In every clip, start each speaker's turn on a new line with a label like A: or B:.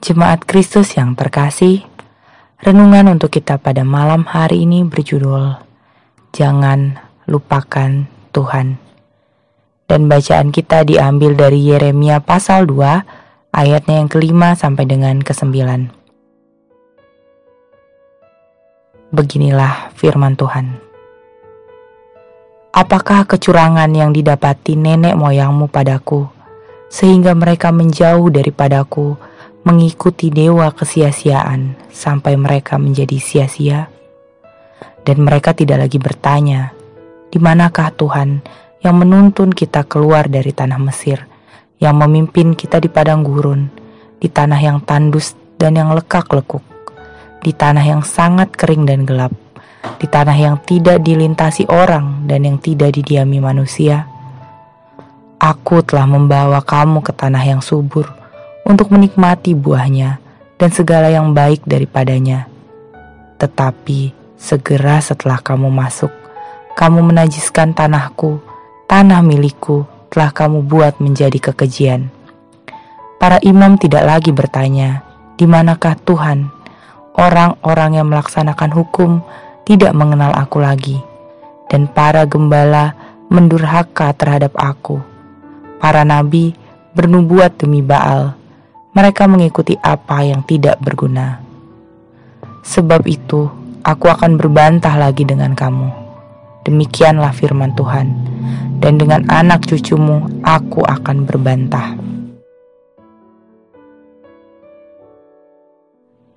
A: Jemaat Kristus yang terkasih, renungan untuk kita pada malam hari ini berjudul Jangan Lupakan Tuhan. Dan bacaan kita diambil dari Yeremia pasal 2 ayatnya yang kelima sampai dengan kesembilan. Beginilah firman Tuhan. Apakah kecurangan yang didapati nenek moyangmu padaku, sehingga mereka menjauh daripadaku, mengikuti dewa kesia-siaan sampai mereka menjadi sia-sia. Dan mereka tidak lagi bertanya, di manakah Tuhan yang menuntun kita keluar dari tanah Mesir, yang memimpin kita di padang gurun, di tanah yang tandus dan yang lekak-lekuk, di tanah yang sangat kering dan gelap, di tanah yang tidak dilintasi orang dan yang tidak didiami manusia. Aku telah membawa kamu ke tanah yang subur, untuk menikmati buahnya dan segala yang baik daripadanya. Tetapi segera setelah kamu masuk, kamu menajiskan tanahku, tanah milikku telah kamu buat menjadi kekejian. Para imam tidak lagi bertanya, di manakah Tuhan? Orang-orang yang melaksanakan hukum tidak mengenal aku lagi, dan para gembala mendurhaka terhadap aku. Para nabi bernubuat demi Baal, mereka mengikuti apa yang tidak berguna. Sebab itu, aku akan berbantah lagi dengan kamu. Demikianlah firman Tuhan, dan dengan anak cucumu aku akan berbantah.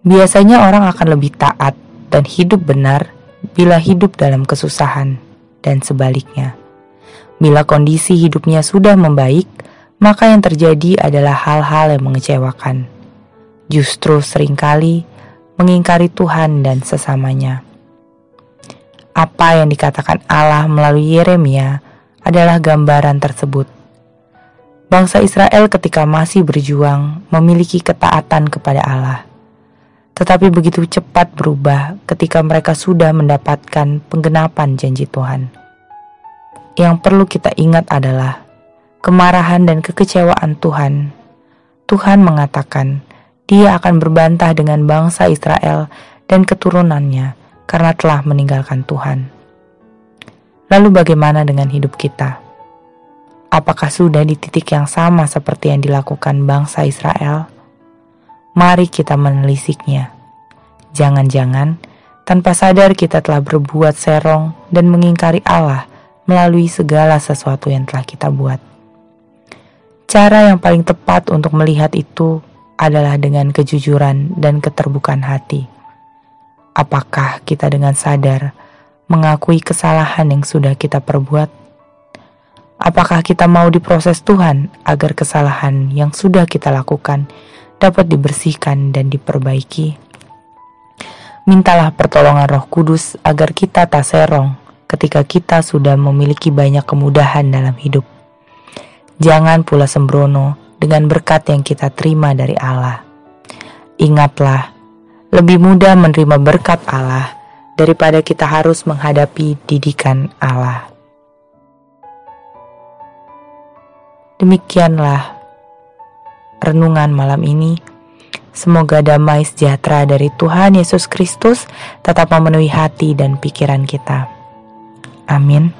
A: Biasanya orang akan lebih taat dan hidup benar bila hidup dalam kesusahan, dan sebaliknya. Bila kondisi hidupnya sudah membaik, maka yang terjadi adalah hal-hal yang mengecewakan. Justru sering kali mengingkari Tuhan dan sesamanya. Apa yang dikatakan Allah melalui Yeremia adalah gambaran tersebut. Bangsa Israel ketika masih berjuang memiliki ketaatan kepada Allah. Tetapi begitu cepat berubah ketika mereka sudah mendapatkan penggenapan janji Tuhan. Yang perlu kita ingat adalah kemarahan dan kekecewaan Tuhan, Tuhan mengatakan dia akan berbantah dengan bangsa Israel dan keturunannya karena telah meninggalkan Tuhan. Lalu bagaimana dengan hidup kita? Apakah sudah di titik yang sama seperti yang dilakukan bangsa Israel? Mari kita menelisiknya. Jangan-jangan tanpa sadar kita telah berbuat serong dan mengingkari Allah melalui segala sesuatu yang telah kita buat. Cara yang paling tepat untuk melihat itu adalah dengan kejujuran dan keterbukaan hati. Apakah kita dengan sadar mengakui kesalahan yang sudah kita perbuat? Apakah kita mau diproses Tuhan agar kesalahan yang sudah kita lakukan dapat dibersihkan dan diperbaiki? Mintalah pertolongan Roh Kudus agar kita tak serong ketika kita sudah memiliki banyak kemudahan dalam hidup Jangan pula sembrono dengan berkat yang kita terima dari Allah. Ingatlah, lebih mudah menerima berkat Allah daripada kita harus menghadapi didikan Allah. Demikianlah renungan malam ini. Semoga damai sejahtera dari Tuhan Yesus Kristus tetap memenuhi hati dan pikiran kita. Amin.